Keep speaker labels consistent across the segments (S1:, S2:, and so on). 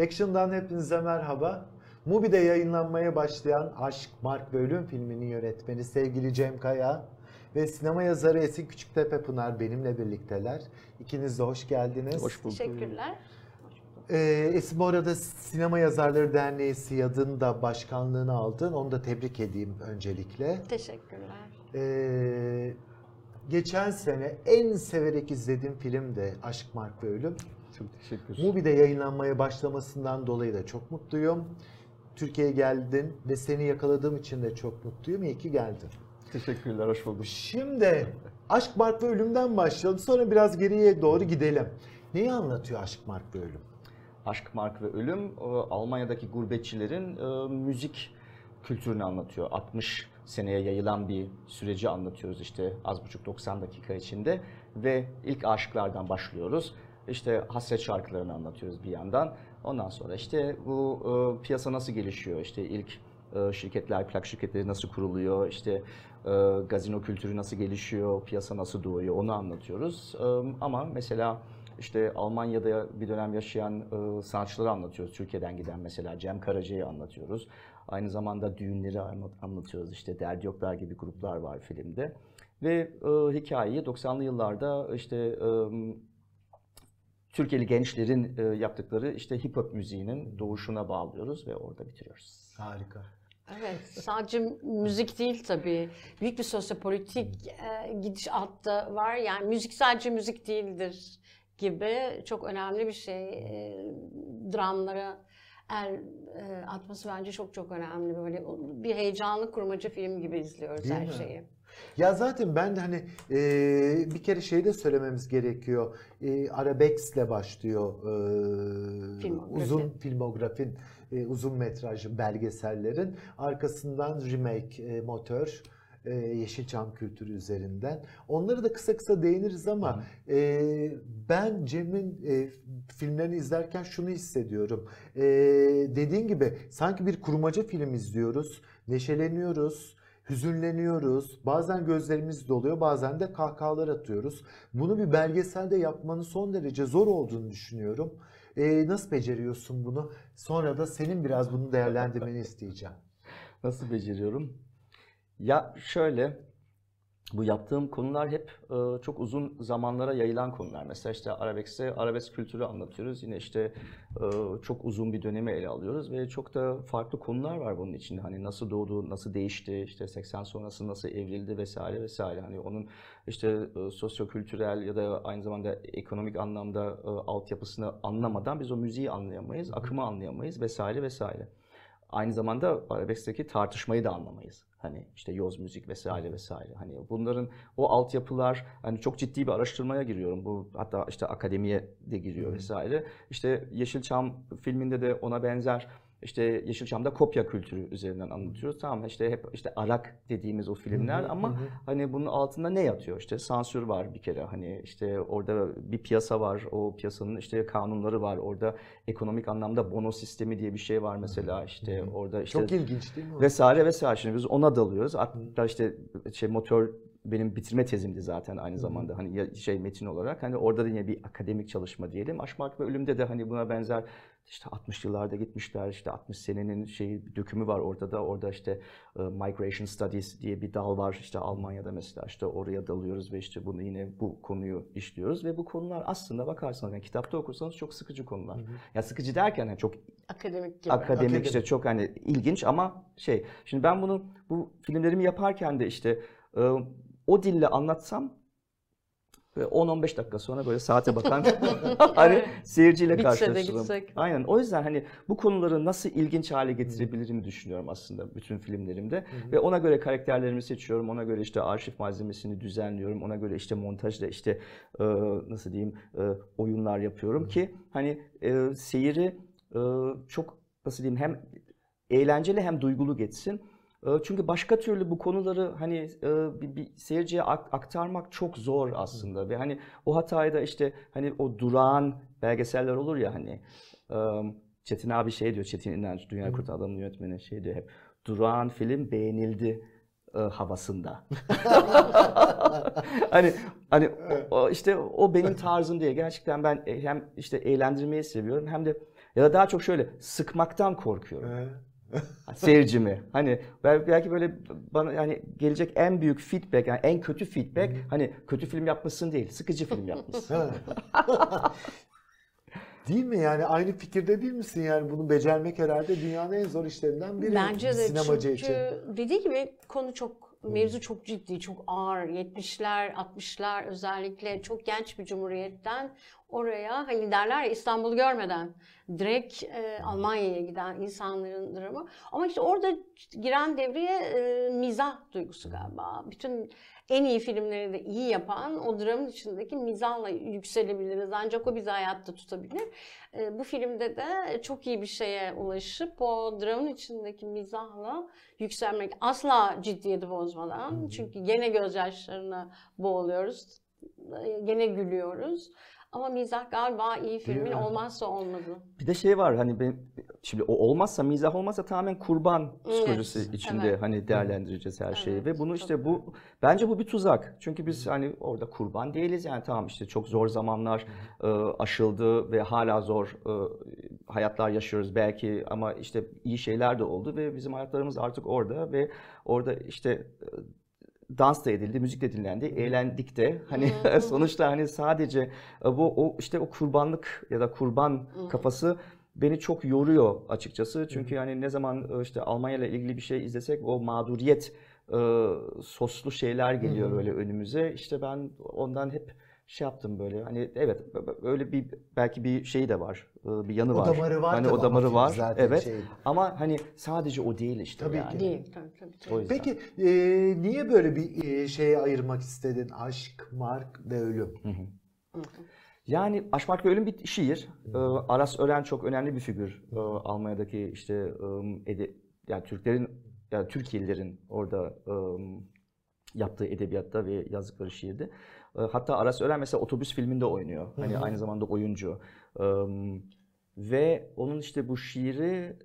S1: Action'dan hepinize merhaba. Mubi'de yayınlanmaya başlayan Aşk, Mark ve Ölüm filminin yönetmeni sevgili Cem Kaya ve sinema yazarı Esin Küçüktepe Pınar benimle birlikteler. İkiniz de hoş geldiniz.
S2: Hoş bulduk.
S3: Teşekkürler.
S1: Ee, Esin bu arada Sinema Yazarları Derneği SİAD'ın da başkanlığını aldın. Onu da tebrik edeyim öncelikle.
S3: Teşekkürler.
S1: Ee, geçen sene en severek izlediğim film de Aşk, Mark ve Ölüm.
S2: Çok teşekkür.
S1: Mubi'de yayınlanmaya başlamasından dolayı da çok mutluyum. Türkiye'ye geldin ve seni yakaladığım için de çok mutluyum. İyi ki geldin.
S2: Teşekkürler, hoş bulduk.
S1: Şimdi Aşk, Mark ve Ölüm'den başlayalım. Sonra biraz geriye doğru gidelim. Neyi anlatıyor Aşk, Mark ve Ölüm?
S2: Aşk, Mark ve Ölüm e, Almanya'daki gurbetçilerin e, müzik kültürünü anlatıyor. 60 seneye yayılan bir süreci anlatıyoruz işte az buçuk 90 dakika içinde ve ilk aşıklardan başlıyoruz. İşte hasret şarkılarını anlatıyoruz bir yandan. Ondan sonra işte bu e, piyasa nasıl gelişiyor? İşte ilk e, şirketler, plak şirketleri nasıl kuruluyor? İşte e, gazino kültürü nasıl gelişiyor? Piyasa nasıl doğuyor? Onu anlatıyoruz. E, ama mesela işte Almanya'da bir dönem yaşayan e, sanatçıları anlatıyoruz. Türkiye'den giden mesela Cem Karaca'yı anlatıyoruz. Aynı zamanda düğünleri anlat- anlatıyoruz. İşte Derdi Yoklar gibi gruplar var filmde. Ve e, hikayeyi 90'lı yıllarda işte e, Türkiye'li gençlerin e, yaptıkları işte hip hop müziğinin doğuşuna bağlıyoruz ve orada bitiriyoruz.
S1: Harika.
S3: Evet, sadece müzik değil tabii. Büyük bir sosyopolitik e, gidişat da var. Yani müzik sadece müzik değildir gibi çok önemli bir şey. E, dramlara el e, atması bence çok çok önemli. Böyle bir heyecanlı kurmaca film gibi izliyoruz
S1: Değil
S3: her
S1: mi?
S3: şeyi.
S1: Ya zaten ben de hani e, bir kere şey de söylememiz gerekiyor. E, Arabex'le başlıyor e,
S3: Filmografi.
S1: uzun filmografin, e, uzun metrajlı belgesellerin. Arkasından remake, e, motor, e, Yeşilçam kültürü üzerinden. Onları da kısa kısa değiniriz ama e, ben Cem'in e, filmlerini izlerken şunu hissediyorum. E, dediğin gibi sanki bir kurmaca film izliyoruz, neşeleniyoruz, hüzünleniyoruz. Bazen gözlerimiz doluyor, bazen de kahkahalar atıyoruz. Bunu bir belgeselde yapmanın son derece zor olduğunu düşünüyorum. E, nasıl beceriyorsun bunu? Sonra da senin biraz bunu değerlendirmeni isteyeceğim.
S2: Nasıl beceriyorum? Ya şöyle, bu yaptığım konular hep e, çok uzun zamanlara yayılan konular. Mesela işte Arabesk'te arabesk kültürü anlatıyoruz. Yine işte e, çok uzun bir dönemi ele alıyoruz ve çok da farklı konular var bunun içinde. Hani nasıl doğdu, nasıl değişti, işte 80 sonrası nasıl evrildi vesaire vesaire. Hani onun işte e, sosyo-kültürel ya da aynı zamanda ekonomik anlamda e, altyapısını anlamadan biz o müziği anlayamayız, akımı anlayamayız vesaire vesaire. Aynı zamanda arabesk'teki tartışmayı da anlamayız. Hani işte yoz müzik vesaire vesaire. Hani bunların o altyapılar hani çok ciddi bir araştırmaya giriyorum. Bu hatta işte akademiye de giriyor vesaire. İşte Yeşilçam filminde de ona benzer işte Yeşilçam'da kopya kültürü üzerinden anlatıyoruz. Tamam işte hep işte Arak dediğimiz o filmler ama hani bunun altında ne yatıyor? İşte sansür var bir kere. Hani işte orada bir piyasa var. O piyasanın işte kanunları var. Orada ekonomik anlamda bono sistemi diye bir şey var mesela. İşte orada işte
S1: Çok ilginç değil mi?
S2: vesaire vesaire. Şimdi biz ona dalıyoruz. Hatta işte şey motor benim bitirme tezimdi zaten aynı zamanda hani şey metin olarak. Hani orada da yine bir akademik çalışma diyelim. Aşk, Mark ve Ölüm'de de hani buna benzer işte 60 yıllarda gitmişler. işte 60 senenin şeyi dökümü var orada da. Orada işte e, Migration Studies diye bir dal var işte Almanya'da mesela işte oraya dalıyoruz ve işte bunu yine bu konuyu işliyoruz ve bu konular aslında bakarsanız yani kitapta okursanız çok sıkıcı konular. Ya sıkıcı derken yani çok
S3: Akademik gibi.
S2: akademik
S1: Akademik.
S2: işte çok hani ilginç ama şey şimdi ben bunu bu filmlerimi yaparken de işte e, o dille anlatsam ve 10-15 dakika sonra böyle saate bakan hani seyirciyle
S3: Bitse
S2: karşılaşırım. Aynen. O yüzden hani bu konuları nasıl ilginç hale getirebilirim düşünüyorum aslında bütün filmlerimde. Ve ona göre karakterlerimi seçiyorum. Ona göre işte arşiv malzemesini düzenliyorum. Ona göre işte montajda işte e, nasıl diyeyim e, oyunlar yapıyorum ki hani e, seyiri e, çok nasıl diyeyim hem eğlenceli hem duygulu geçsin. E, Çünkü başka türlü bu konuları hani e, bir, bir seyirciye ak- aktarmak çok zor aslında. Ve hani o hatayı da işte hani o durağan belgeseller olur ya hani Çetin abi şey diyor Çetin İnanç Dünya Kurt Adam'ın yönetmeni şey diyor hep durağan film beğenildi e, havasında. hani hani o- işte o benim tarzım diye gerçekten ben e, hem işte eğlendirmeyi seviyorum hem de Ya da daha çok şöyle sıkmaktan korkuyorum
S1: Ee,
S2: seyircimi. Hani bel- belki böyle bana yani gelecek en büyük feedback yani en kötü feedback hani kötü film yapmışsın değil, sıkıcı film yapmışsın.
S1: Değil mi yani aynı fikirde değil misin yani bunu becermek herhalde dünyanın en zor işlerinden biri
S3: Bence de
S1: sinemacı
S3: çünkü
S1: için.
S3: dediği gibi konu çok mevzu çok ciddi, çok ağır. 70'ler, 60'lar özellikle çok genç bir cumhuriyetten oraya hani derler ya İstanbul'u görmeden direkt e, Almanya'ya giden insanların dramı. Ama işte orada giren devreye e, mizah duygusu galiba. Bütün en iyi filmleri de iyi yapan o dramın içindeki mizahla yükselebiliriz. Ancak o bizi hayatta tutabilir. E, bu filmde de çok iyi bir şeye ulaşıp o dramın içindeki mizahla yükselmek asla ciddiyeti bozmadan. Çünkü gene gözyaşlarına boğuluyoruz. E, Gene gülüyoruz. Ama mizah galiba iyi filmin
S1: mi?
S3: olmazsa olmazı.
S2: Bir de şey var hani ben şimdi o olmazsa mizah olmazsa tamamen kurban
S3: Evet,
S2: psikolojisi içinde
S3: evet.
S2: hani değerlendireceğiz her şeyi
S3: Evet,
S2: ve bunu işte bu bence bu bir tuzak. Çünkü biz hani orada kurban değiliz yani tamam işte çok zor zamanlar e, aşıldı ve hala zor e, hayatlar yaşıyoruz belki ama işte iyi şeyler de oldu ve bizim hayatlarımız artık orada ve orada işte e, dans da edildi, müzik de dinlendi, eğlendik de. Hani sonuçta hani sadece e, bu o işte o kurbanlık ya da kurban kafası beni çok yoruyor açıkçası. Çünkü yani ne zaman e, işte Almanya ile ilgili bir şey izlesek o mağduriyet e, soslu şeyler geliyor böyle önümüze. İşte ben ondan hep şey yaptım böyle hani evet öyle bir belki bir şey de var e, bir yanı
S1: O
S2: var.
S1: damarı var
S2: Hani o
S1: ama
S2: damarı var
S1: zaten
S2: evet
S1: şey.
S2: ama hani sadece o değil işte
S1: Tabii
S2: yani.
S1: ki.
S3: Değil. Tabii, tabii, tabii.
S2: O yüzden.
S1: Peki e, niye böyle bir e, şeye ayırmak istedin? Aşk, mark ve ölüm.
S2: Yani Aşk ve Ölüm bir şiir. Ee, Aras Ören çok önemli bir figür. Ee, Almanya'daki işte ım, ede, yani Türklerin yani Türkiye'lilerin orada ım, yaptığı edebiyatta ve yazdıkları şiirde. Ee, Hatta Aras Ören mesela otobüs filminde oynuyor. Hani aynı zamanda oyuncu. Ve onun işte bu şiiri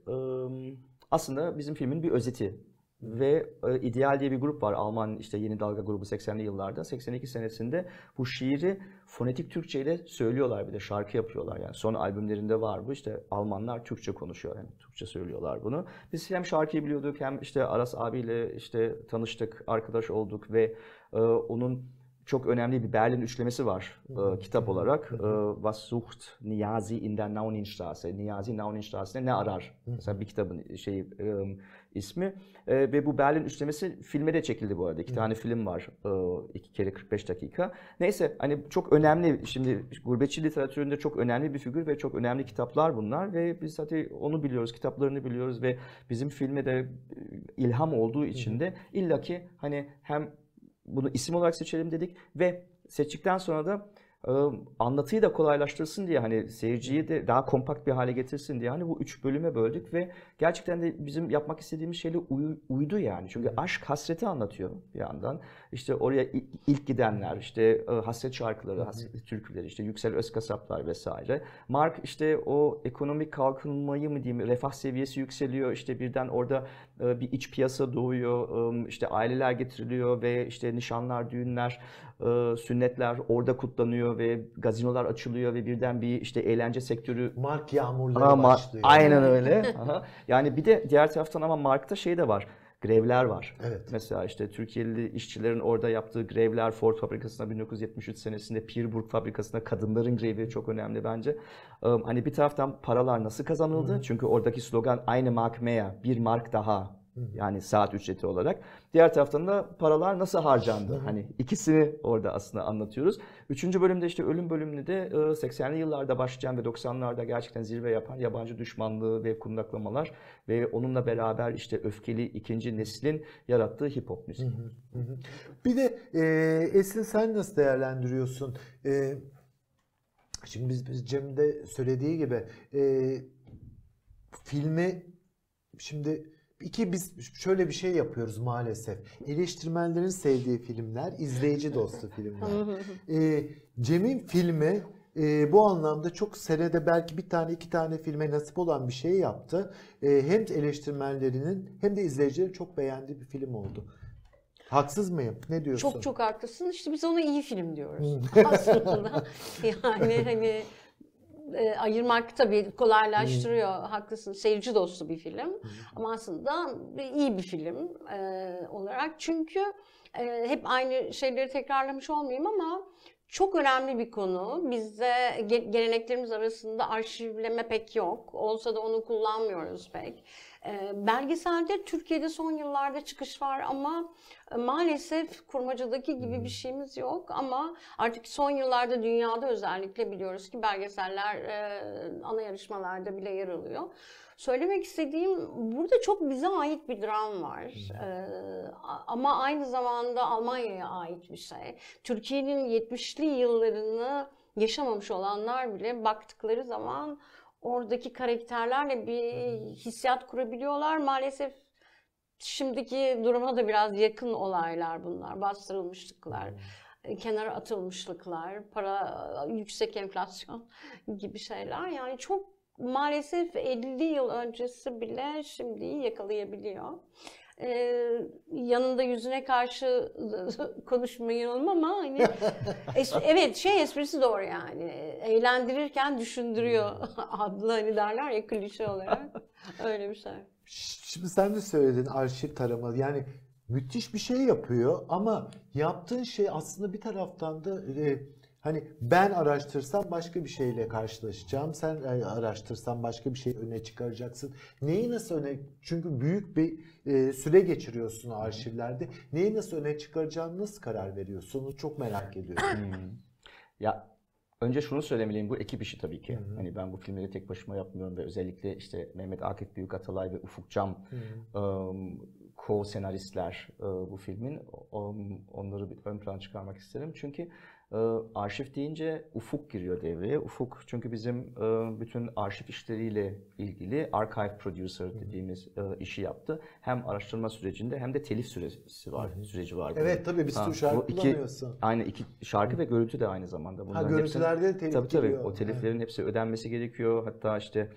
S2: aslında bizim filmin bir özeti. Ve e, İdeal diye bir grup var. Alman işte yeni dalga grubu 80'li yıllarda. 82 senesinde bu şiiri fonetik Türkçe ile söylüyorlar bir de şarkı yapıyorlar. Yani son albümlerinde var bu. İşte Almanlar Türkçe konuşuyor. Yani Türkçe söylüyorlar bunu. Biz hem şarkıyı biliyorduk hem işte Aras abiyle işte tanıştık, arkadaş olduk ve e, onun çok önemli bir Berlin üçlemesi var e, kitap olarak. E, Was sucht Niyazi in der Nauninstraße? Niyazi Nauninstraße'de ne arar? Mesela bir kitabın şeyi e, ismi. E, ve bu Berlin üçlemesi filme de çekildi bu arada. İki tane film var. E, iki kere 45 dakika. Neyse hani çok önemli şimdi gurbetçi literatüründe çok önemli bir figür ve çok önemli kitaplar bunlar ve biz zaten onu biliyoruz, kitaplarını biliyoruz ve bizim filme de e, ilham olduğu için de illaki hani hem bunu isim olarak seçelim dedik ve seçtikten sonra da anlatıyı da kolaylaştırsın diye hani seyirciyi de daha kompakt bir hale getirsin diye hani bu üç bölüme böldük ve gerçekten de bizim yapmak istediğimiz şeyle uydu yani. Çünkü aşk hasreti anlatıyor bir yandan. İşte oraya ilk, ilk gidenler, işte hasret şarkıları, hasret türküleri, işte Yüksel Özkasaplar vesaire. Mark işte o ekonomik kalkınmayı mı diyeyim, refah seviyesi yükseliyor. İşte birden orada bir iç piyasa doğuyor. İşte aileler getiriliyor ve işte nişanlar, düğünler, e, sünnetler orada kutlanıyor ve gazinolar açılıyor ve birden bir işte eğlence sektörü
S1: Mark yağmurları
S2: ama
S1: başlıyor.
S2: aynen öyle. Aha. Yani bir de diğer taraftan ama Mark'ta şey de var. Grevler var.
S1: Evet.
S2: Mesela işte Türkiye'li işçilerin orada yaptığı grevler Ford fabrikasında 1973 senesinde Pierburg fabrikasında kadınların grevi çok önemli bence. Ee, Hani bir taraftan paralar nasıl kazanıldı? Çünkü oradaki slogan aynı mark mehr, bir mark daha. Yani saat ücreti olarak. Diğer taraftan da paralar nasıl harcandı? Hani ikisini orada aslında anlatıyoruz. Üçüncü bölümde işte ölüm bölümünde de e, 80'li yıllarda başlayan ve 90'larda gerçekten zirve yapan yabancı düşmanlığı ve kundaklamalar ve onunla beraber işte öfkeli ikinci neslin yarattığı hip hop müziği.
S1: Bir de e, Esin sen nasıl değerlendiriyorsun? E, şimdi biz, biz Cem'in de söylediği gibi e, filmi şimdi iki biz şöyle bir şey yapıyoruz maalesef. Eleştirmenlerin sevdiği filmler, izleyici dostu filmler. E, Cem'in filmi e, bu anlamda çok senede belki bir tane iki tane filme nasip olan bir şey yaptı. E, hem eleştirmenlerinin hem de izleyicilerin çok beğendiği bir film oldu. Haksız mıyım? Ne diyorsun?
S3: Çok çok haklısın. İşte biz ona iyi film diyoruz. Aslında yani hani e, ayırmak tabii kolaylaştırıyor. Haklısın. Seyirci dostu bir film. Ama aslında iyi bir film e, olarak. Çünkü e, hep aynı şeyleri tekrarlamış olmayayım ama çok önemli bir konu. Bizde ge- geleneklerimiz arasında arşivleme pek yok. Olsa da onu kullanmıyoruz pek. E, belgeselde Türkiye'de son yıllarda çıkış var ama e, maalesef kurmacadaki gibi bir şeyimiz yok. Ama artık son yıllarda dünyada özellikle biliyoruz ki belgeseller e, ana yarışmalarda bile yer alıyor. Söylemek istediğim burada çok bize ait bir dram var. Ee, a- ama aynı zamanda Almanya'ya ait bir şey. Türkiye'nin 70'li yıllarını yaşamamış olanlar bile baktıkları zaman oradaki karakterlerle bir hissiyat kurabiliyorlar. Maalesef şimdiki duruma da biraz yakın olaylar bunlar. Bastırılmışlıklar, e, kenara atılmışlıklar, para, yüksek enflasyon gibi şeyler. Yani çok maalesef 50 yıl öncesi bile şimdiyi yakalayabiliyor. Ee, yanında yüzüne karşı konuşmayalım ama hani es- evet şey esprisi doğru yani. Eğlendirirken düşündürüyor adlı hani derler ya klişe olarak. Öyle bir şey.
S1: Şimdi sen de söyledin arşiv tarama. Yani müthiş bir şey yapıyor ama yaptığın şey aslında bir taraftan da e, hani ben araştırsam başka bir şeyle karşılaşacağım. Sen e, araştırsan başka bir şey öne çıkaracaksın. Neyi nasıl öne çünkü büyük bir e, süre geçiriyorsun arşivlerde. Neyi nasıl öne çıkaracağını nasıl karar veriyorsun? Onu çok merak ediyorum.
S2: Hmm. Ya önce şunu söylemeliyim bu ekip işi tabii ki. Hani ben bu filmleri tek başıma yapmıyorum ve özellikle işte Mehmet Akif Büyükatalay ve Ufuk Cam co-senaristler e, bu filmin. On- Onları bir ön plana çıkarmak isterim. Çünkü e, arşiv deyince Ufuk giriyor devreye. Ufuk çünkü bizim e, bütün arşiv işleriyle ilgili archive producer dediğimiz e, işi yaptı. Hem araştırma sürecinde hem de telif süresi var, süreci var. bunun.
S1: Evet tabii bir
S2: Ha,
S1: sürü şarkı
S2: bu iki-
S1: kullanıyorsun.
S2: Aynı iki şarkı ve görüntü de aynı zamanda.
S1: Ha
S2: Bunların
S1: görüntülerde de telif
S2: Tabii tabii.
S1: geliyor.
S2: O teliflerin hepsi ödenmesi gerekiyor. Hatta işte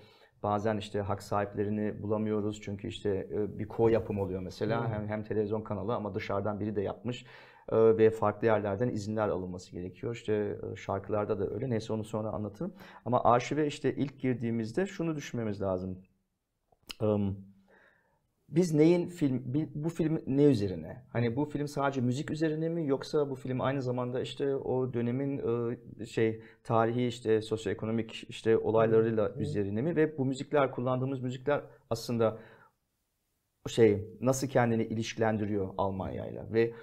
S2: bazen işte hak sahiplerini bulamıyoruz çünkü işte e, bir ko yapım oluyor mesela hem hem televizyon kanalı ama dışarıdan biri de yapmış ve farklı yerlerden izinler alınması gerekiyor. İşte e, şarkılarda da öyle. Neyse onu sonra anlatırım. Ama arşive işte ilk girdiğimizde şunu düşünmemiz lazım. Biz neyin film bu film ne üzerine? Hani bu film sadece müzik üzerine mi yoksa bu film aynı zamanda işte o dönemin e, şey tarihi işte sosyoekonomik işte olaylarıyla üzerine mi ve bu müzikler kullandığımız müzikler aslında şey nasıl kendini ilişkilendiriyor Almanya'yla ve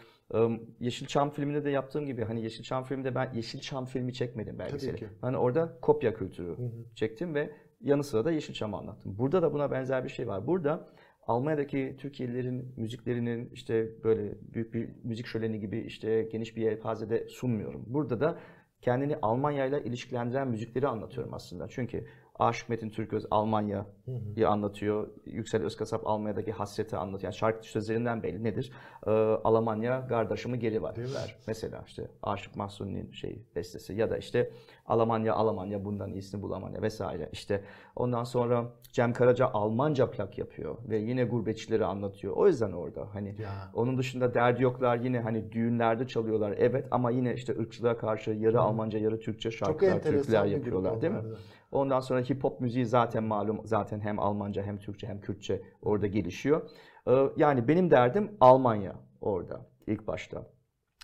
S2: Yeşilçam filminde de yaptığım gibi hani Yeşilçam filminde ben Yeşilçam filmi çekmedim belgeseli. Hani orada kopya kültürü çektim ve yanı sıra da Yeşilçam'ı anlattım. Burada da buna benzer bir şey var. Burada Almanya'daki Türkiye'lilerin müziklerinin işte böyle büyük bir müzik şöleni gibi işte geniş bir yelpazede sunmuyorum. Burada da kendini Almanya'yla ilişkilendiren müzikleri anlatıyorum aslında. Çünkü Aşık Metin Türköz Almanya'yı anlatıyor. Yüksel Özkasap Almanya'daki hasreti anlatıyor. Yani şarkı sözlerinden belli nedir? Ee, Almanya kardeşimi geri ver. Mesela işte Aşık Mahsuni'nin şey bestesi ya da işte Almanya Almanya bundan iyisini bulamanya vesaire. İşte ondan sonra Cem Karaca Almanca plak yapıyor ve yine gurbetçileri anlatıyor. O yüzden orada hani
S1: Ya.
S2: onun dışında derdi yoklar yine hani düğünlerde çalıyorlar evet ama yine işte ırkçılığa karşı yarı Almanca yarı Türkçe şarkılar,
S1: grup
S2: yapıyorlar değil mi? Ondan sonra hip hop müziği zaten malum zaten hem Almanca hem Türkçe hem Kürtçe orada gelişiyor. Ee, Yani benim derdim Almanya orada ilk başta.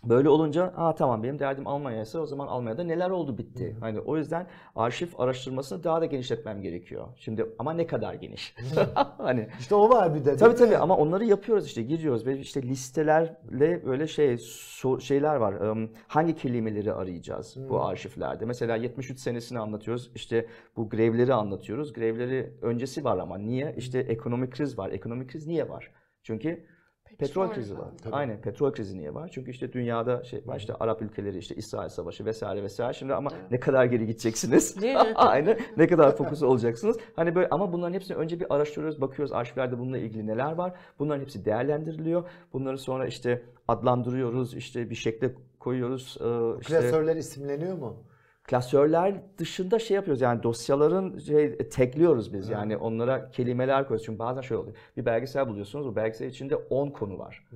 S2: Böyle olunca aa tamam benim derdim Almanya'ysa o zaman Almanya'da neler oldu bitti. Hani o yüzden arşiv araştırmasını daha da genişletmem gerekiyor. Şimdi ama ne kadar geniş? hani
S1: İşte o var bir de.
S2: Tabii tabii ama onları yapıyoruz işte giriyoruz ve işte listelerle böyle şey so- şeyler var. Im, Hangi kelimeleri arayacağız bu arşivlerde? Mesela 73 senesini anlatıyoruz. İşte bu grevleri anlatıyoruz. Grevleri öncesi var ama niye? İşte ekonomik kriz var. Ekonomik kriz niye var? Çünkü petrol
S3: Petrol
S2: krizi
S3: var.
S2: var. Aynen petrol krizi niye var? Çünkü işte dünyada şey var işte Arap ülkeleri işte İsrail Savaşı vesaire vesaire. Şimdi ama ne kadar geri gideceksiniz? Aynen. Ne kadar fokus olacaksınız? Hani böyle ama bunların hepsini önce bir araştırıyoruz, bakıyoruz arşivlerde bununla ilgili neler var. Bunların hepsi değerlendiriliyor. Bunları sonra işte adlandırıyoruz, işte bir şekle koyuyoruz. Ee, işte
S1: Klasörler isimleniyor mu?
S2: Klasörler dışında şey yapıyoruz yani dosyaların şey tekliyoruz biz yani onlara kelimeler koyuyoruz. Çünkü bazen şöyle oluyor. Bir belgesel buluyorsunuz o belgesel içinde 10 konu var.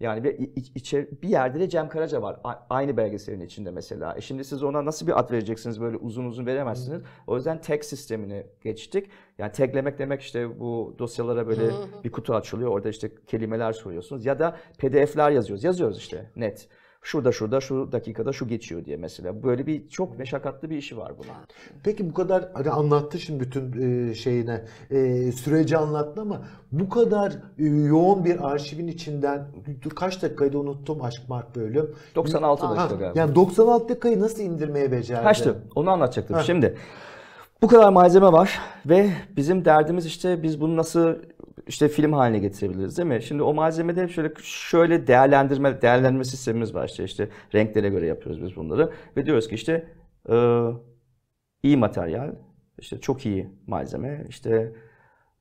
S2: Yani bir, iç- içe- bir yerde de Cem Karaca var. A- Aynı belgeselin içinde mesela. E şimdi siz ona nasıl bir ad vereceksiniz böyle uzun uzun veremezsiniz. O yüzden tag sistemine geçtik. Yani taglemek demek işte bu dosyalara böyle bir kutu açılıyor. Orada işte kelimeler soruyorsunuz. Ya da pdf'ler yazıyoruz. Yazıyoruz işte net. Şurada şurada şu dakikada şu geçiyor diye mesela. Böyle bir çok meşakkatli bir işi var bunun.
S1: Peki bu kadar hani anlattı şimdi bütün e, şeyine e, süreci anlattı ama bu kadar e, yoğun bir arşivin içinden kaç dakikaydı unuttum Aşk Mark bölüm.
S2: 96
S1: Ha,
S2: dakika galiba.
S1: yani 96 dakikayı nasıl indirmeye becerdi?
S2: Kaçtı. Onu anlatacaktım. Şimdi bu kadar malzeme var ve bizim derdimiz işte biz bunu nasıl işte film haline getirebiliriz değil mi? Şimdi o malzemede hep şöyle şöyle değerlendirme değerlendirme sistemimiz var işte işte renklere göre yapıyoruz biz bunları ve diyoruz ki işte e, iyi materyal, işte çok iyi malzeme, işte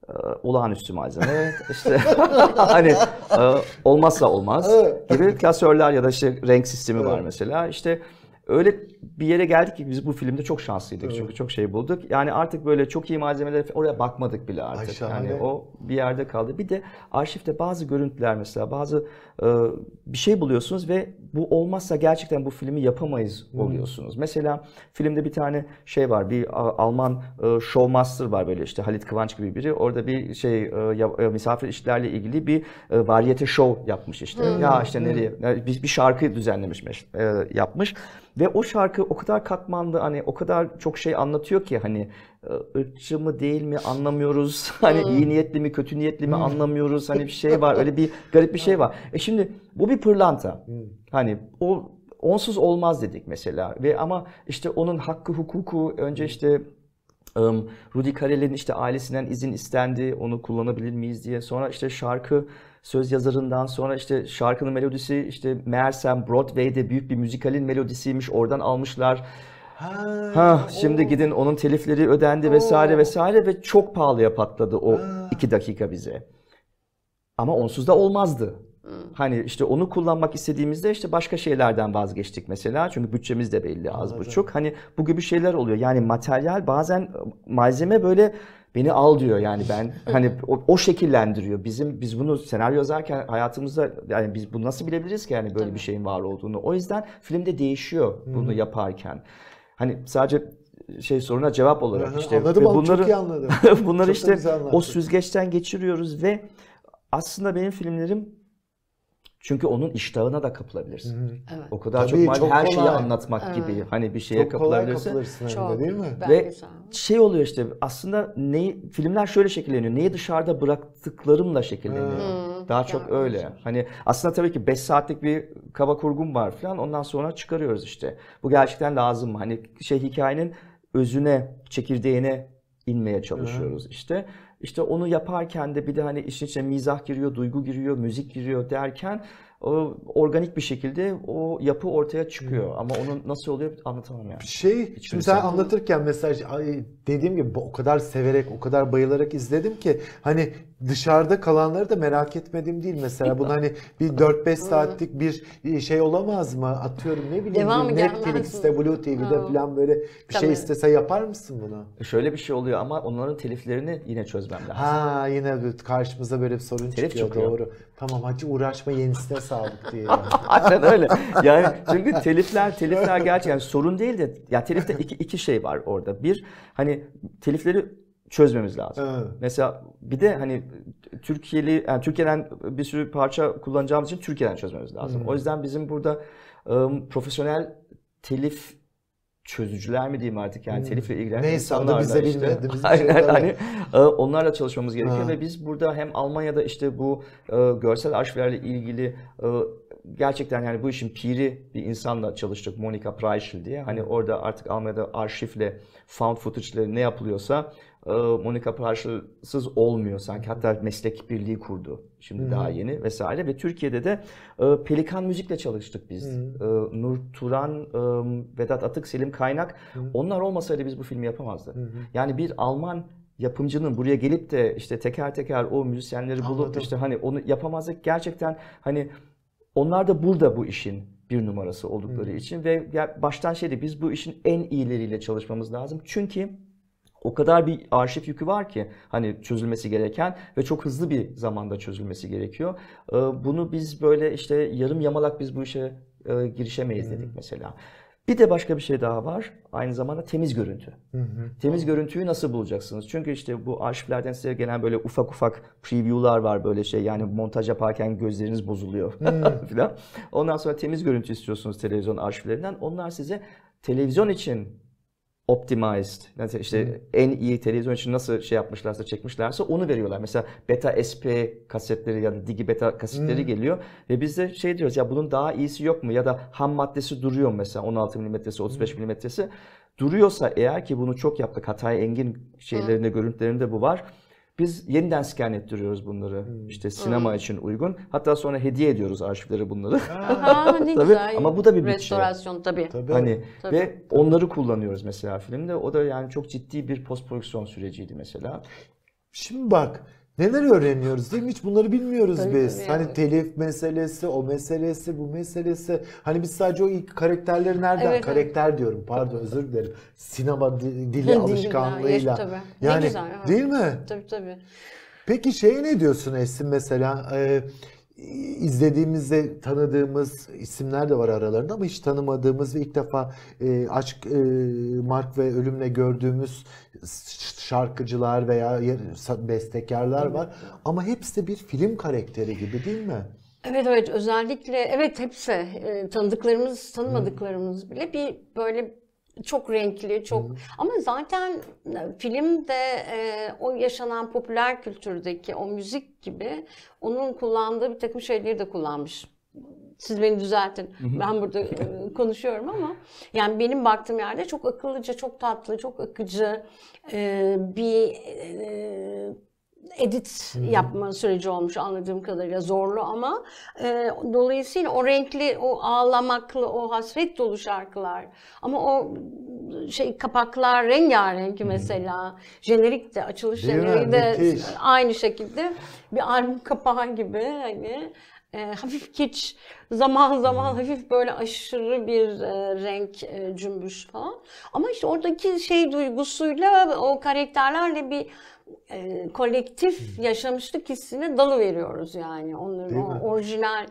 S2: e, olağanüstü malzeme, işte hani e, olmazsa olmaz gibi klasörler ya da işte renk sistemi var mesela. İşte öyle bir yere geldik ki biz bu filmde çok şanslıydık çünkü çok şey bulduk. Yani artık böyle çok iyi malzemeler oraya bakmadık bile artık.
S1: şahane.
S2: yani o bir yerde kaldı. Bir de arşivde bazı görüntüler mesela bazı e, bir şey buluyorsunuz ve bu olmazsa gerçekten bu filmi yapamayız oluyorsunuz. Mesela filmde bir tane şey var. Bir Alman e, showmaster var böyle işte Halit Kıvanç gibi biri. Orada bir şey e, e, misafir işlerle ilgili bir e, varyete show yapmış işte. Ya işte nereye bir, bir şarkı düzenlemiş e, yapmış ve o şarkı o kadar katmanlı hani o kadar çok şey anlatıyor ki hani e, ırkçı mı değil mi anlamıyoruz. Hani iyi niyetli mi kötü niyetli mi anlamıyoruz. Hani bir şey var. Öyle bir garip bir şey var. E şimdi bu bir pırlanta. Hani o onsuz olmaz dedik mesela. Ve ama işte onun hakkı hukuku önce işte Rudy Karel'in işte ailesinden izin istendi. Onu kullanabilir miyiz diye. Sonra işte şarkı söz yazarından sonra işte şarkının melodisi işte meğersem Broadway'de büyük bir müzikalin melodisiymiş. Oradan almışlar.
S1: Ha,
S2: Ha, şimdi gidin onun telifleri ödendi vesaire vesaire ve çok pahalıya patladı o iki dakika bize. Ama onsuz da olmazdı. Hani işte onu kullanmak istediğimizde işte başka şeylerden vazgeçtik mesela. Çünkü bütçemiz de belli az
S1: Anladım.
S2: buçuk. Hani bu gibi şeyler oluyor. Yani materyal bazen malzeme böyle beni al diyor yani ben hani o, o şekillendiriyor. Bizim biz bunu senaryo yazarken hayatımızda yani biz bunu nasıl bilebiliriz ki yani böyle
S3: Tabii.
S2: bir şeyin var olduğunu. O yüzden filmde değişiyor bunu yaparken. Hani sadece şey soruna cevap olarak
S1: Aha,
S2: işte
S1: anladım
S2: ve
S1: ama çok
S2: bunları
S1: iyi anladım.
S2: bunları
S1: Çok
S2: işte o süzgeçten geçiriyoruz ve aslında benim filmlerim çünkü onun iştahına da kapılabilirsin.
S3: Evet.
S2: O kadar
S1: Tabii,
S2: çok,
S1: çok
S2: her şeyi
S1: kolay.
S2: anlatmak gibi hani bir şeye
S1: Çok kolay
S2: kapılabilirsin.
S1: kapılırsın hem de
S3: Çok.
S1: değil mi?
S2: Ve şey oluyor işte aslında neyi filmler şöyle şekilleniyor. Neyi dışarıda bıraktıklarımla şekilleniyor.
S3: Hı,
S2: Daha çok
S3: yani
S2: öyle. Hani aslında tabii ki 5 saatlik bir kaba kurgum var falan. Ondan sonra çıkarıyoruz işte. Bu gerçekten lazım mı? Hani şey hikayenin özüne, çekirdeğine inmeye çalışıyoruz işte. İşte onu yaparken de bir de hani işin içine mizah giriyor, duygu giriyor, müzik giriyor derken o organik bir şekilde o yapı ortaya çıkıyor. Ama onun nasıl oluyor anlatamam yani.
S1: Şey, şimdi sen anlatırken mesela ay, dediğim gibi o kadar severek, o kadar bayılarak izledim ki hani dışarıda kalanları da merak etmediğim değil mesela. Bunu hani bir 4-5 saatlik bir şey olamaz mı? Atıyorum ne bileyim
S3: Devamı
S1: Netflix'te,
S3: mi?
S1: Blue TV'de
S3: Ha.
S1: falan böyle bir şey
S3: Tabii.
S1: istese yapar mısın bunu?
S2: Şöyle bir şey oluyor ama onların teliflerini yine çözmem lazım.
S1: Ha yine karşımıza böyle bir sorun
S2: Telif
S1: çıkıyor,
S2: çıkıyor.
S1: doğru. Tamam hacı uğraşma yenisine sağlık diye.
S2: Aynen öyle. Yani çünkü telifler telifler gerçekten sorun değil de ya telifte iki, iki şey var orada. Bir hani telifleri çözmemiz lazım.
S1: Evet.
S2: Mesela bir de hani Türkiye'li yani Türkiye'den bir sürü parça kullanacağımız için Türkiye'den çözmemiz lazım. O yüzden bizim burada ım, profesyonel telif çözücüler mi diyeyim artık yani telifle ilgilenen
S1: Neyse,
S2: insanlar
S1: bize
S2: da işte.
S1: bir
S2: Aynen, hani e, onlarla çalışmamız gerekiyor
S1: Ha.
S2: ve biz burada hem Almanya'da işte bu e, görsel arşivlerle ilgili gerçekten yani bu işin piri bir insanla çalıştık Monika Preischl diye. Hani orada artık Almanya'da arşivle found footage ile ne yapılıyorsa Monika Preischl'sız olmuyor sanki. Hatta meslek birliği kurdu. Şimdi daha yeni vesaire ve Türkiye'de de e, Pelikan Müzik'le çalıştık biz. E, Nur Turan, e, Vedat Atık, Selim Kaynak. Onlar olmasaydı biz bu filmi yapamazdık. Yani bir Alman yapımcının buraya gelip de işte teker teker o müzisyenleri bulup
S1: Anladım.
S2: işte hani onu yapamazdık. Gerçekten hani onlar da burada bu işin bir numarası oldukları için ve baştan şeydi biz bu işin en iyileriyle çalışmamız lazım. Çünkü o kadar bir arşiv yükü var ki hani çözülmesi gereken ve çok hızlı bir zamanda çözülmesi gerekiyor. Ee, Bunu biz böyle işte yarım yamalak biz bu işe e, girişemeyiz dedik mesela. Bir de başka bir şey daha var. Aynı zamanda temiz görüntü. Temiz görüntüyü nasıl bulacaksınız? Çünkü işte bu arşivlerden size gelen böyle ufak ufak preview'lar var böyle şey yani montaj yaparken gözleriniz bozuluyor filan. Ondan sonra temiz görüntü istiyorsunuz televizyon arşivlerinden. Onlar size televizyon için optimized, yani işte en iyi televizyon için nasıl şey yapmışlarsa, çekmişlerse onu veriyorlar. Mesela beta SP kasetleri ya da digi beta kasetleri geliyor ve biz de şey diyoruz ya bunun daha iyisi yok mu? Ya da ham maddesi duruyor mesela 16 milimetresi, 35 milimetresi. Duruyorsa eğer ki bunu çok yaptık. Hatay Engin şeylerinde, görüntülerinde bu var. Biz yeniden scan ettiriyoruz bunları. İşte sinema için uygun. Hatta sonra hediye ediyoruz arşivleri bunları.
S3: Aha, ne
S2: Tabii,
S3: güzel.
S2: ama bu da bir bütçe.
S3: Restorasyon tabii.
S1: Tabii.
S2: Hani
S3: Tabii.
S2: ve onları kullanıyoruz mesela filmde. O da yani çok ciddi bir post prodüksiyon süreciydi mesela.
S1: Şimdi bak neler öğreniyoruz değil mi? Hiç bunları bilmiyoruz
S3: Tabii,
S1: biz. Hani telif meselesi, o meselesi, bu meselesi. Hani biz sadece o ilk karakterleri nereden?
S3: Evet, evet.
S1: Karakter diyorum pardon özür dilerim. Sinema di- dili alışkanlığıyla.
S3: tabii. Ne
S1: Yani
S3: güzel, evet.
S1: değil mi?
S3: Tabii tabii.
S1: Peki şeye ne diyorsun Esin mesela? Ee, izlediğimizde tanıdığımız isimler de var aralarında ama hiç tanımadığımız ve ilk defa e, aşk e, Mark ve ölümle gördüğümüz şarkıcılar veya bestekarlar var. Ama hepsi bir film karakteri gibi değil mi?
S3: Evet evet. Özellikle evet hepsi. E, tanıdıklarımız tanımadıklarımız bile bir böyle çok renkli çok ama zaten e, filmde e, o yaşanan popüler kültürdeki o müzik gibi onun kullandığı bir takım şeyleri de kullanmış. Siz beni düzeltin. Ben burada e, konuşuyorum ama yani benim baktığım yerde çok akıllıca, çok tatlı, çok akıcı e, bir e, edit yapma süreci olmuş anladığım kadarıyla. Zorlu ama e, dolayısıyla o renkli, o ağlamaklı, o hasret dolu şarkılar ama o şey kapaklar rengarenk mesela jenerik de açılış
S1: Değil mi?
S3: de
S1: Müthiş.
S3: aynı şekilde bir albüm kapağı gibi hani e, hafif kiç zaman zaman hafif böyle aşırı bir e, renk e, cümbüş falan. Ama işte oradaki şey duygusuyla o karakterlerle bir e, kolektif yaşamışlık hissine dalı veriyoruz yani onların
S1: Değil
S3: o
S1: mi?
S3: orijinal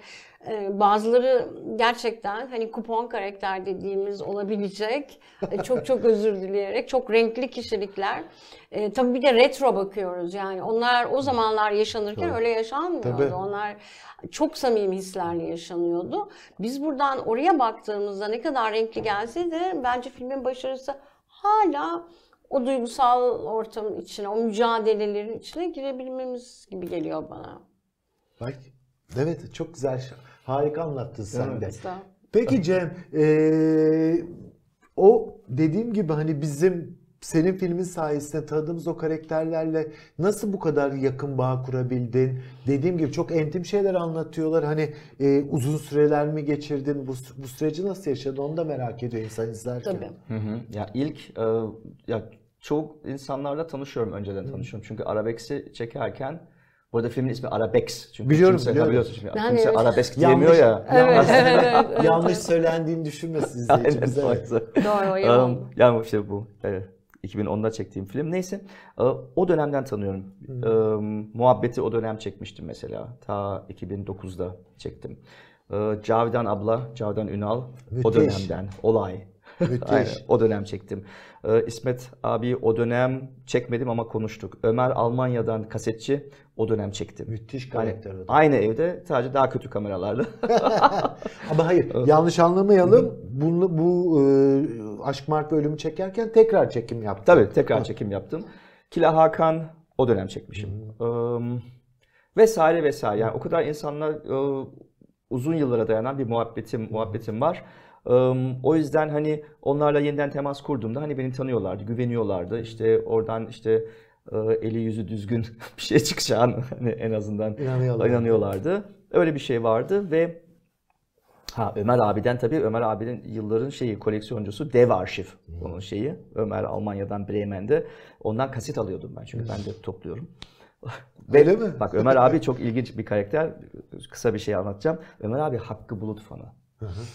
S3: e, bazıları gerçekten hani kupon karakter dediğimiz olabilecek e, çok çok özür dileyerek çok renkli kişilikler. E, tabii bir de retro bakıyoruz yani onlar o zamanlar yaşanırken
S1: Tabii.
S3: öyle yaşanmıyordu.
S1: Tabii.
S3: Onlar çok samimi hislerle yaşanıyordu. Biz buradan oraya baktığımızda ne kadar renkli gelse de bence filmin başarısı hala o duygusal ortamın içine, o mücadelelerin içine girebilmemiz gibi geliyor bana.
S1: Bak evet çok güzel harika anlattın sen
S2: Evet.
S1: de. Peki Cem, eee, o dediğim gibi hani bizim senin filmin sayesinde tanıdığımız o karakterlerle nasıl bu kadar yakın bağ kurabildin? Dediğim gibi çok entim şeyler anlatıyorlar. Hani eee, uzun süreler mi geçirdin? Bu, bu süreci nasıl yaşadın? Onu da merak ediyor insan izlerken.
S3: Tabii.
S2: Hı hı. Ya ilk e, ya çok insanlarla tanışıyorum önceden tanışıyorum. Çünkü Arabex'i çekerken bu arada filmin ismi Arabex. Çünkü
S1: Biliyorum,
S2: kimse,
S1: biliyorum.
S2: biliyorsun şimdi,
S3: Yani
S2: kimse
S3: evet.
S2: arabesk diyemiyor ya.
S1: yanlış,
S3: Evet, evet, evet,
S1: yanlış söylendiğini düşünmesin
S2: Aynen,
S1: izleyicimiz. Evet.
S3: Doğru, o
S2: Um, yani işte bu evet, 2010'da çektiğim film. Neyse e, o dönemden tanıyorum. E, Muhabbeti o dönem çekmiştim mesela. Ta 2009'da çektim. E, Cavidan abla, Cavidan Ünal o
S1: Müthiş.
S2: dönemden. Olay. Aynen, o dönem çektim. E, İsmet abi o dönem çekmedim ama konuştuk. Ömer Almanya'dan kasetçi o dönem çektim.
S1: Müthiş
S2: Yani
S1: karakter da.
S2: aynı evde sadece daha kötü kameralarla.
S1: Ama hayır yanlış anlamayalım. Bunu, bu e, Aşk Mark ve Ölüm'ü çekerken tekrar çekim yaptın.
S2: Tabii tekrar çekim yaptım. Kila Hakan o dönem çekmişim. Eee, vesaire vesaire. Yani o kadar insanla e, uzun yıllara dayanan bir muhabbetim muhabbetim var. O yüzden hani onlarla yeniden temas kurduğumda hani beni tanıyorlardı, güveniyorlardı. İşte oradan işte e, eli yüzü düzgün bir şey çıkacağını hani en azından
S1: İnanıyorlar.
S2: inanıyorlardı. Öyle bir şey vardı ve Ha Ömer abiden tabii Ömer abinin yılların şeyi koleksiyoncusu dev arşiv onun şeyi. Ömer Almanya'dan Bremen'de ondan kaset alıyordum ben çünkü ben de topluyorum.
S1: Öyle mi?
S2: Bak Ömer abi çok ilginç bir karakter. Kısa bir şey anlatacağım. Ömer abi Hakkı Bulut fanı.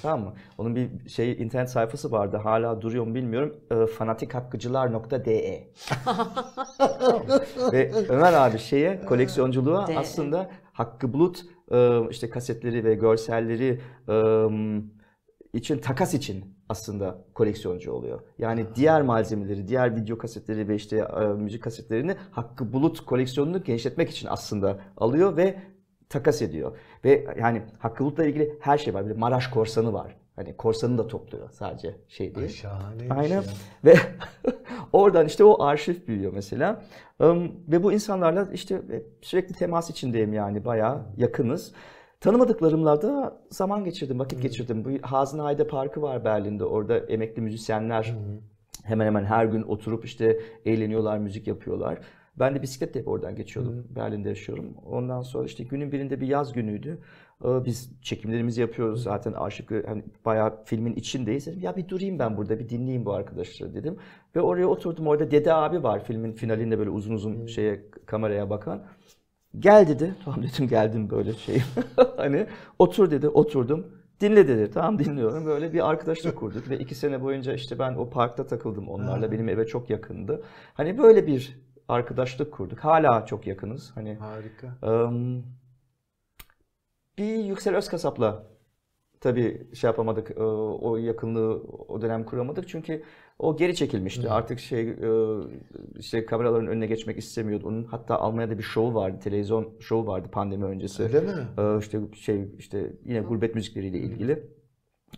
S2: Tamam mı? Onun bir şey internet sayfası vardı. Hala duruyor mu bilmiyorum. E, fanatikhakgıcılar.de Ve Ömer abi şeye koleksiyonculuğa
S3: De.
S2: aslında Hakkı Bulut e, işte kasetleri ve görselleri e, için takas için aslında koleksiyoncu oluyor. Yani diğer malzemeleri, diğer video kasetleri ve işte e, müzik kasetlerini Hakkı Bulut koleksiyonunu genişletmek için aslında alıyor ve takas ediyor. Ve yani Hakkı Bulut'la ilgili her şey var. Bir Maraş korsanı var. Hani korsanı da topluyor sadece şey değil.
S1: Şahane.
S2: Aynen. Ve oradan işte o arşiv büyüyor mesela. Ve bu insanlarla işte sürekli temas içindeyim yani bayağı yakınız. Tanımadıklarımla da zaman geçirdim, vakit geçirdim. Bu Hasenheide Parkı var Berlin'de. Orada emekli müzisyenler hemen hemen her gün oturup işte eğleniyorlar, müzik yapıyorlar. Ben de bisikletle hep oradan geçiyordum. Berlin'de yaşıyorum. Ondan sonra işte günün birinde bir yaz günüydü. Ee, Biz çekimlerimizi yapıyoruz zaten aşık hani bayağı filmin içindeyiz. Dedim ya bir durayım ben burada bir dinleyeyim bu arkadaşları dedim. Ve oraya oturdum. Orada Dede abi var filmin finalinde böyle uzun uzun şeye kameraya bakan. Gel dedi. Tamam dedim geldim böyle şey. hani otur dedi. Oturdum. Dinle dedi. Tamam dinliyorum. Böyle bir arkadaşlık kurduk ve iki sene boyunca işte ben o parkta takıldım onlarla. Benim eve çok yakındı. Hani böyle bir arkadaşlık kurduk. Hala çok yakınız. Hani
S1: Harika.
S2: Em, bir Yüksel Özkasap'la tabii şey yapamadık, e, o yakınlığı o dönem kuramadık çünkü o geri çekilmişti. Artık şey e, işte kameraların önüne geçmek istemiyordu. Onun hatta Almanya'da bir şovu vardı, televizyon şovu vardı pandemi öncesi.
S1: Öyle mi?
S2: İşte şey işte yine gurbet müzikleriyle ilgili.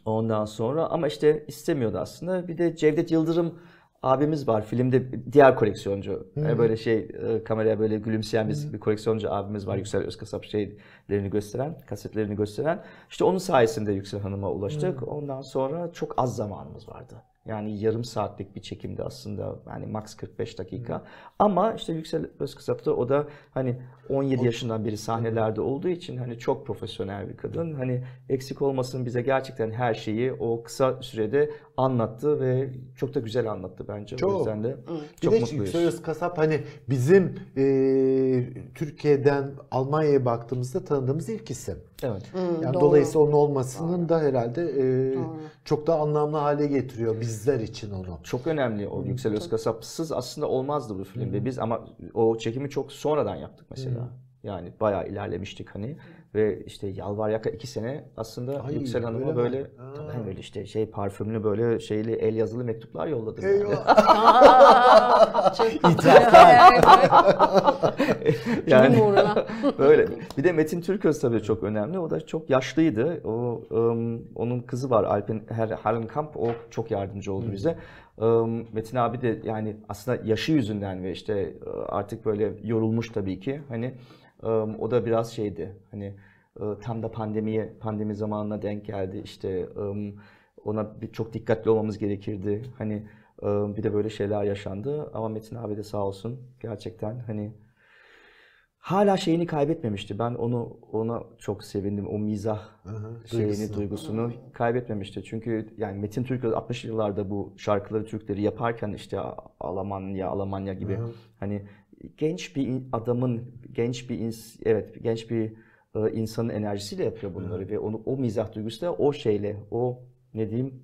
S2: Ondan sonra ama işte istemiyordu aslında. Bir de Cevdet Yıldırım abimiz var filmde diğer koleksiyoncu. Yani böyle şey e, kameraya böyle gülümseyen bir, bir koleksiyoncu abimiz var. Yüksel Özkasap şeylerini gösteren, kasetlerini gösteren. İşte onun sayesinde Yüksel Hanım'a ulaştık. Ondan sonra çok az zamanımız vardı. Yani yarım saatlik bir çekimdi aslında. Yani max 45 dakika. Ama işte Yüksel Özkısap'ta o da hani 17 yaşından beri sahnelerde olduğu için hani çok profesyonel bir kadın. Hani eksik olmasın bize gerçekten her şeyi o kısa sürede anlattı ve çok da güzel anlattı bence.
S1: Çok.
S2: O yüzden de
S1: Bir
S2: çok
S1: de
S2: mutluyuz.
S1: Yüksel Özkasap hani bizim e, Türkiye'den Almanya'ya baktığımızda tanıdığımız ilk isim.
S2: Evet.
S1: Yani
S3: Doğru.
S1: dolayısıyla onun olmasının da herhalde e, çok da anlamlı hale getiriyor bizler için onu.
S2: Çok önemli o Yüksel Özkasapsız aslında olmazdı bu film ve biz ama o çekimi çok sonradan yaptık mesela. Yani bayağı ilerlemiştik hani ve işte Yalvar Yaka iki sene aslında
S1: Ay,
S2: Yüksel Hanım'a böyle tabii böyle işte şey parfümlü böyle şeyli el yazılı mektuplar yolladım yani.
S3: Aa, çok
S2: Yani-
S3: uğruna?
S2: Böyle. Bir de Metin Türköz tabii çok önemli. O da çok yaşlıydı. O ım, onun kızı var Alpen Her Hallenkamp. O çok yardımcı oldu bize. Im, Metin abi de yani aslında yaşı yüzünden ve işte e, artık böyle yorulmuş tabii ki. Hani o da biraz şeydi. Hani tam da pandemiye pandemi zamanına denk geldi. İşte ona bir çok dikkatli olmamız gerekirdi. Hani bir de böyle şeyler yaşandı. Ama Metin abi de sağ olsun gerçekten hani hala şeyini kaybetmemişti. Ben onu ona çok sevindim. O mizah şeyini,
S1: duygusunu.
S2: duygusunu kaybetmemişti. Çünkü yani Metin Türköz 60 yıllarda bu şarkıları, Türkleri yaparken işte Almanya, Almanya gibi hani genç bir adamın, genç bir ins- evet genç bir e, insanın enerjisiyle yapıyor bunları ve onu o mizah duygusu da o şeyle, o ne diyeyim,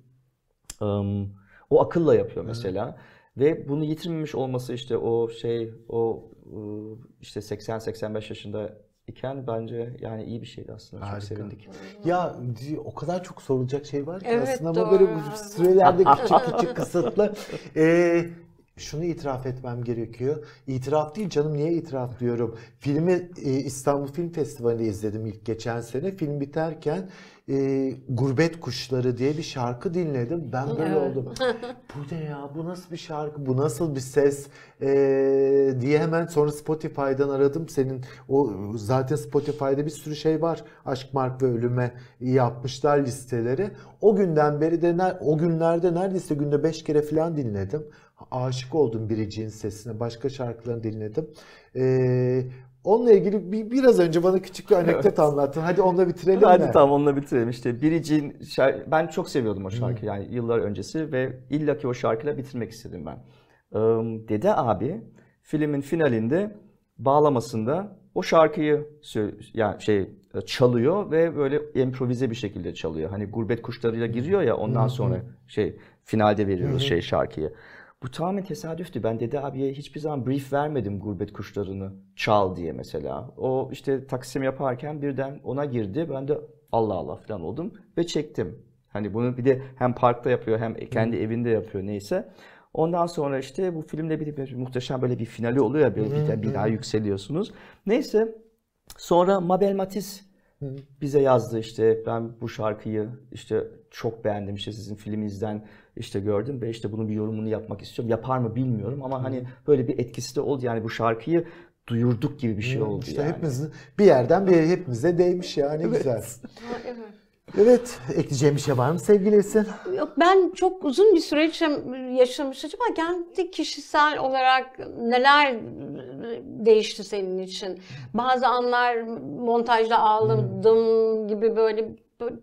S2: ım, o akılla yapıyor mesela. Ve bunu yitirmemiş olması işte o şey, o ıı, işte 80-85 yaşında iken bence yani iyi bir şeydi aslında. Çok
S1: Harika.
S2: sevindik.
S1: Ya o kadar çok sorulacak şey var ki
S3: Evet,
S1: aslında ama
S3: doğru.
S1: böyle bu sürelerde küçük küçük kısıtlı. Ee, şunu itiraf etmem gerekiyor. İtiraf değil canım niye itiraf diyorum. Filmi e, İstanbul Film Festivali'nde izledim ilk geçen sene. Film biterken e, Gurbet Kuşları diye bir şarkı dinledim. Ben böyle
S3: Evet.
S1: oldum. Bu ne ya? Bu nasıl bir şarkı? Bu nasıl bir ses? E, diye hemen sonra Spotify'dan aradım. Senin o zaten Spotify'da bir sürü şey var. Aşk, Mark ve Ölüm'e yapmışlar listeleri. O günden beri de o günlerde neredeyse günde 5 kere falan dinledim. Aşık oldum Biricik'in sesine. Başka şarkılarını dinledim. E, onunla ilgili bir, biraz önce bana küçük bir anekdot anlattın. Hadi onunla bitirelim
S2: Hadi
S1: mi?
S2: tamam onunla bitirelim. İşte Biricik'in şar- ben çok seviyordum o şarkıyı yani yıllar öncesi ve illaki o şarkıyla bitirmek istedim ben. Im, Dede abi filmin finalinde bağlamasında o şarkıyı yani şey çalıyor ve böyle improvize bir şekilde çalıyor. Hani gurbet kuşlarıyla giriyor ya ondan sonra şey finalde veriyoruz şey şarkıyı. Bu tamamen tesadüftü. Ben Dede abiye hiçbir zaman brief vermedim gurbet kuşlarını çal diye mesela. O işte taksim yaparken birden ona girdi. Ben de Allah Allah falan oldum ve çektim. Hani bunu bir de hem parkta yapıyor hem kendi evinde yapıyor neyse. Ondan sonra işte bu filmde bir, bir muhteşem böyle bir finali oluyor ya böyle bir, bir daha yükseliyorsunuz. Neyse sonra Mabel Matiz bize yazdı işte ben bu şarkıyı işte çok beğendim işte sizin filminizden işte gördüm ve işte bunun bir yorumunu yapmak istiyorum. Yapar mı bilmiyorum ama hani böyle bir etkisi de oldu yani bu şarkıyı duyurduk gibi bir şey oldu
S1: İşte
S2: yani.
S1: hepimizin bir yerden bir hepimize değmiş ya ne güzel.
S3: Evet.
S1: Evet, ekleyeceğim bir şey var mı sevgili Esin?
S3: Yok ben çok uzun bir süreç yaşamış. Acaba kendi kişisel olarak neler değişti senin için? Bazı anlar montajda ağladım gibi böyle, böyle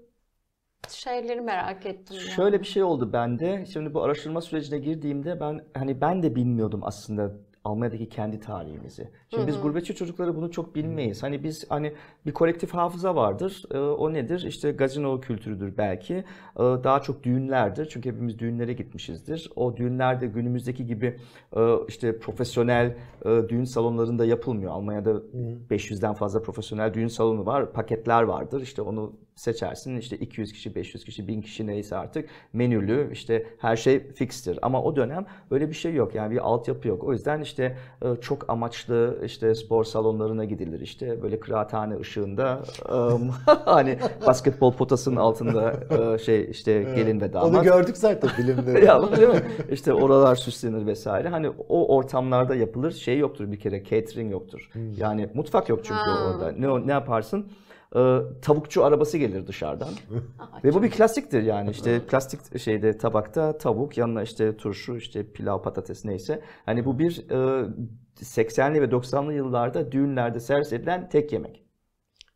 S3: şeyleri merak ettim. yani.
S2: Şöyle bir şey oldu bende. Şimdi bu araştırma sürecine girdiğimde ben hani ben de bilmiyordum aslında Almanya'daki kendi tarihimizi. Şimdi biz gurbetçi çocukları bunu çok bilmeyiz. Hani biz hani bir kolektif hafıza vardır. Ee, o nedir? İşte gazino kültürüdür belki. Ee, daha çok düğünlerdir. Çünkü hepimiz düğünlere gitmişizdir. O düğünlerde günümüzdeki gibi e, işte profesyonel e, düğün salonlarında yapılmıyor. Almanya'da 500'den fazla profesyonel düğün salonu var. Paketler vardır. İşte onu seçersin. İşte 200 kişi, 500 kişi, 1000 kişi neyse artık menülü işte her şey fikstir. Ama o dönem böyle bir şey yok. Yani bir altyapı yok. O yüzden işte e, çok amaçlı işte spor salonlarına gidilir. İşte böyle kıraathane ışığında hani basketbol potasının altında e, şey işte gelin ve damat.
S1: Onu gördük zaten filmde.
S2: ya değil mi? İşte oralar süslenir vesaire. Hani o ortamlarda yapılır. Şey yoktur bir kere catering yoktur. Yani mutfak yok çünkü
S3: Ha.
S2: orada. Ne ne yaparsın? Ee, tavukçu arabası gelir dışarıdan. Ve bu bir klasiktir yani işte plastik şeyde tabakta tavuk yanına işte turşu işte pilav patates neyse. Hani bu bir e, 80'li ve 90'lı yıllarda düğünlerde servis edilen tek yemek.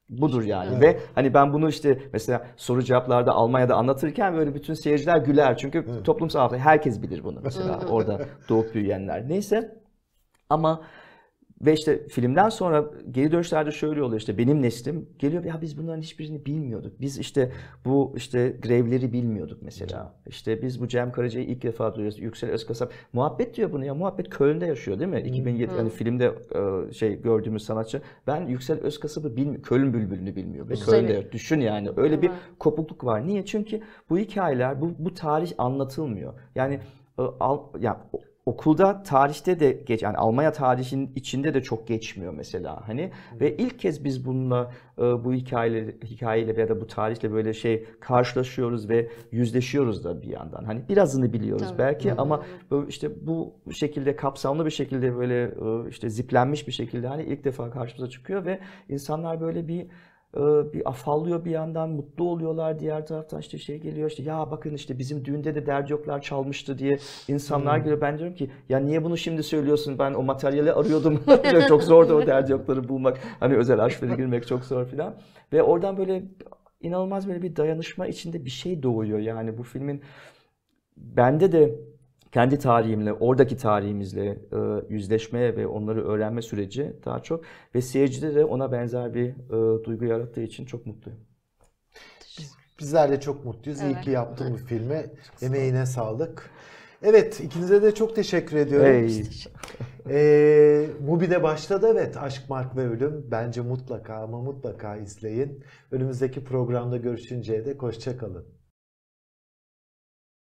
S2: Budur yani ve hani ben bunu işte mesela soru cevaplarda Almanya'da anlatırken böyle bütün seyirciler güler çünkü toplumsal hafıza herkes bilir bunu mesela orada doğup büyüyenler. Neyse ama ve işte filmden sonra geri dönüşlerde şöyle oluyor işte benim neslim geliyor ya biz bunların hiçbirini bilmiyorduk. Biz işte bu işte grevleri bilmiyorduk mesela. İşte biz bu Cem Karaca'yı ilk defa duyuyoruz. Yüksel Özkasap muhabbet diyor bunu ya. Muhabbet Köln'de yaşıyor değil mi? 2007 hani filmde e, şey gördüğümüz sanatçı. Ben Yüksel Özkasap'ı bilmiyorum. Köln Bülbül'ünü bilmiyor. Ve. Köln'de düşün yani. Öyle bir kopukluk var. Niye? Çünkü bu hikayeler, bu, bu tarih anlatılmıyor. Yani e, al, ya okulda tarihte de geç yani Almanya tarihinin içinde de çok geçmiyor mesela hani ve ilk kez biz bununla e, bu hikayeyle hikayeyle ya da bu tarihle böyle şey karşılaşıyoruz ve yüzleşiyoruz da bir yandan. Hani birazını biliyoruz
S3: Tabii.
S2: belki ama böyle işte bu şekilde kapsamlı bir şekilde böyle e, işte ziplenmiş bir şekilde hani ilk defa karşımıza çıkıyor ve insanlar böyle bir bir afallıyor bir yandan mutlu oluyorlar diğer taraftan. İşte şey geliyor işte ya bakın işte bizim düğünde de derdi yoklar çalmıştı diye insanlar geliyor. Ben diyorum ki ya niye bunu şimdi söylüyorsun? Ben o materyali arıyordum. Çok zordu o derdi yokları bulmak. Hani özel arşivlere girmek çok zor filan. Ve oradan böyle inanılmaz böyle bir dayanışma içinde bir şey doğuyor. Yani bu filmin bende de kendi tarihimle, oradaki tarihimizle e, yüzleşmeye ve onları öğrenme süreci daha çok ve seyircide de ona benzer bir e, duygu yarattığı için çok mutluyum.
S1: Bizler de çok mutluyuz. İyi
S3: Evet.
S1: ki yaptın bu filmi. Emeğine sağlık. Evet, ikinize de çok teşekkür ediyorum.
S2: Hey.
S1: Ee, Mubi'de başladı evet Aşk, Mark ve Ölüm. Bence mutlaka ama mutlaka izleyin. Önümüzdeki programda görüşünceye dek hoşça kalın.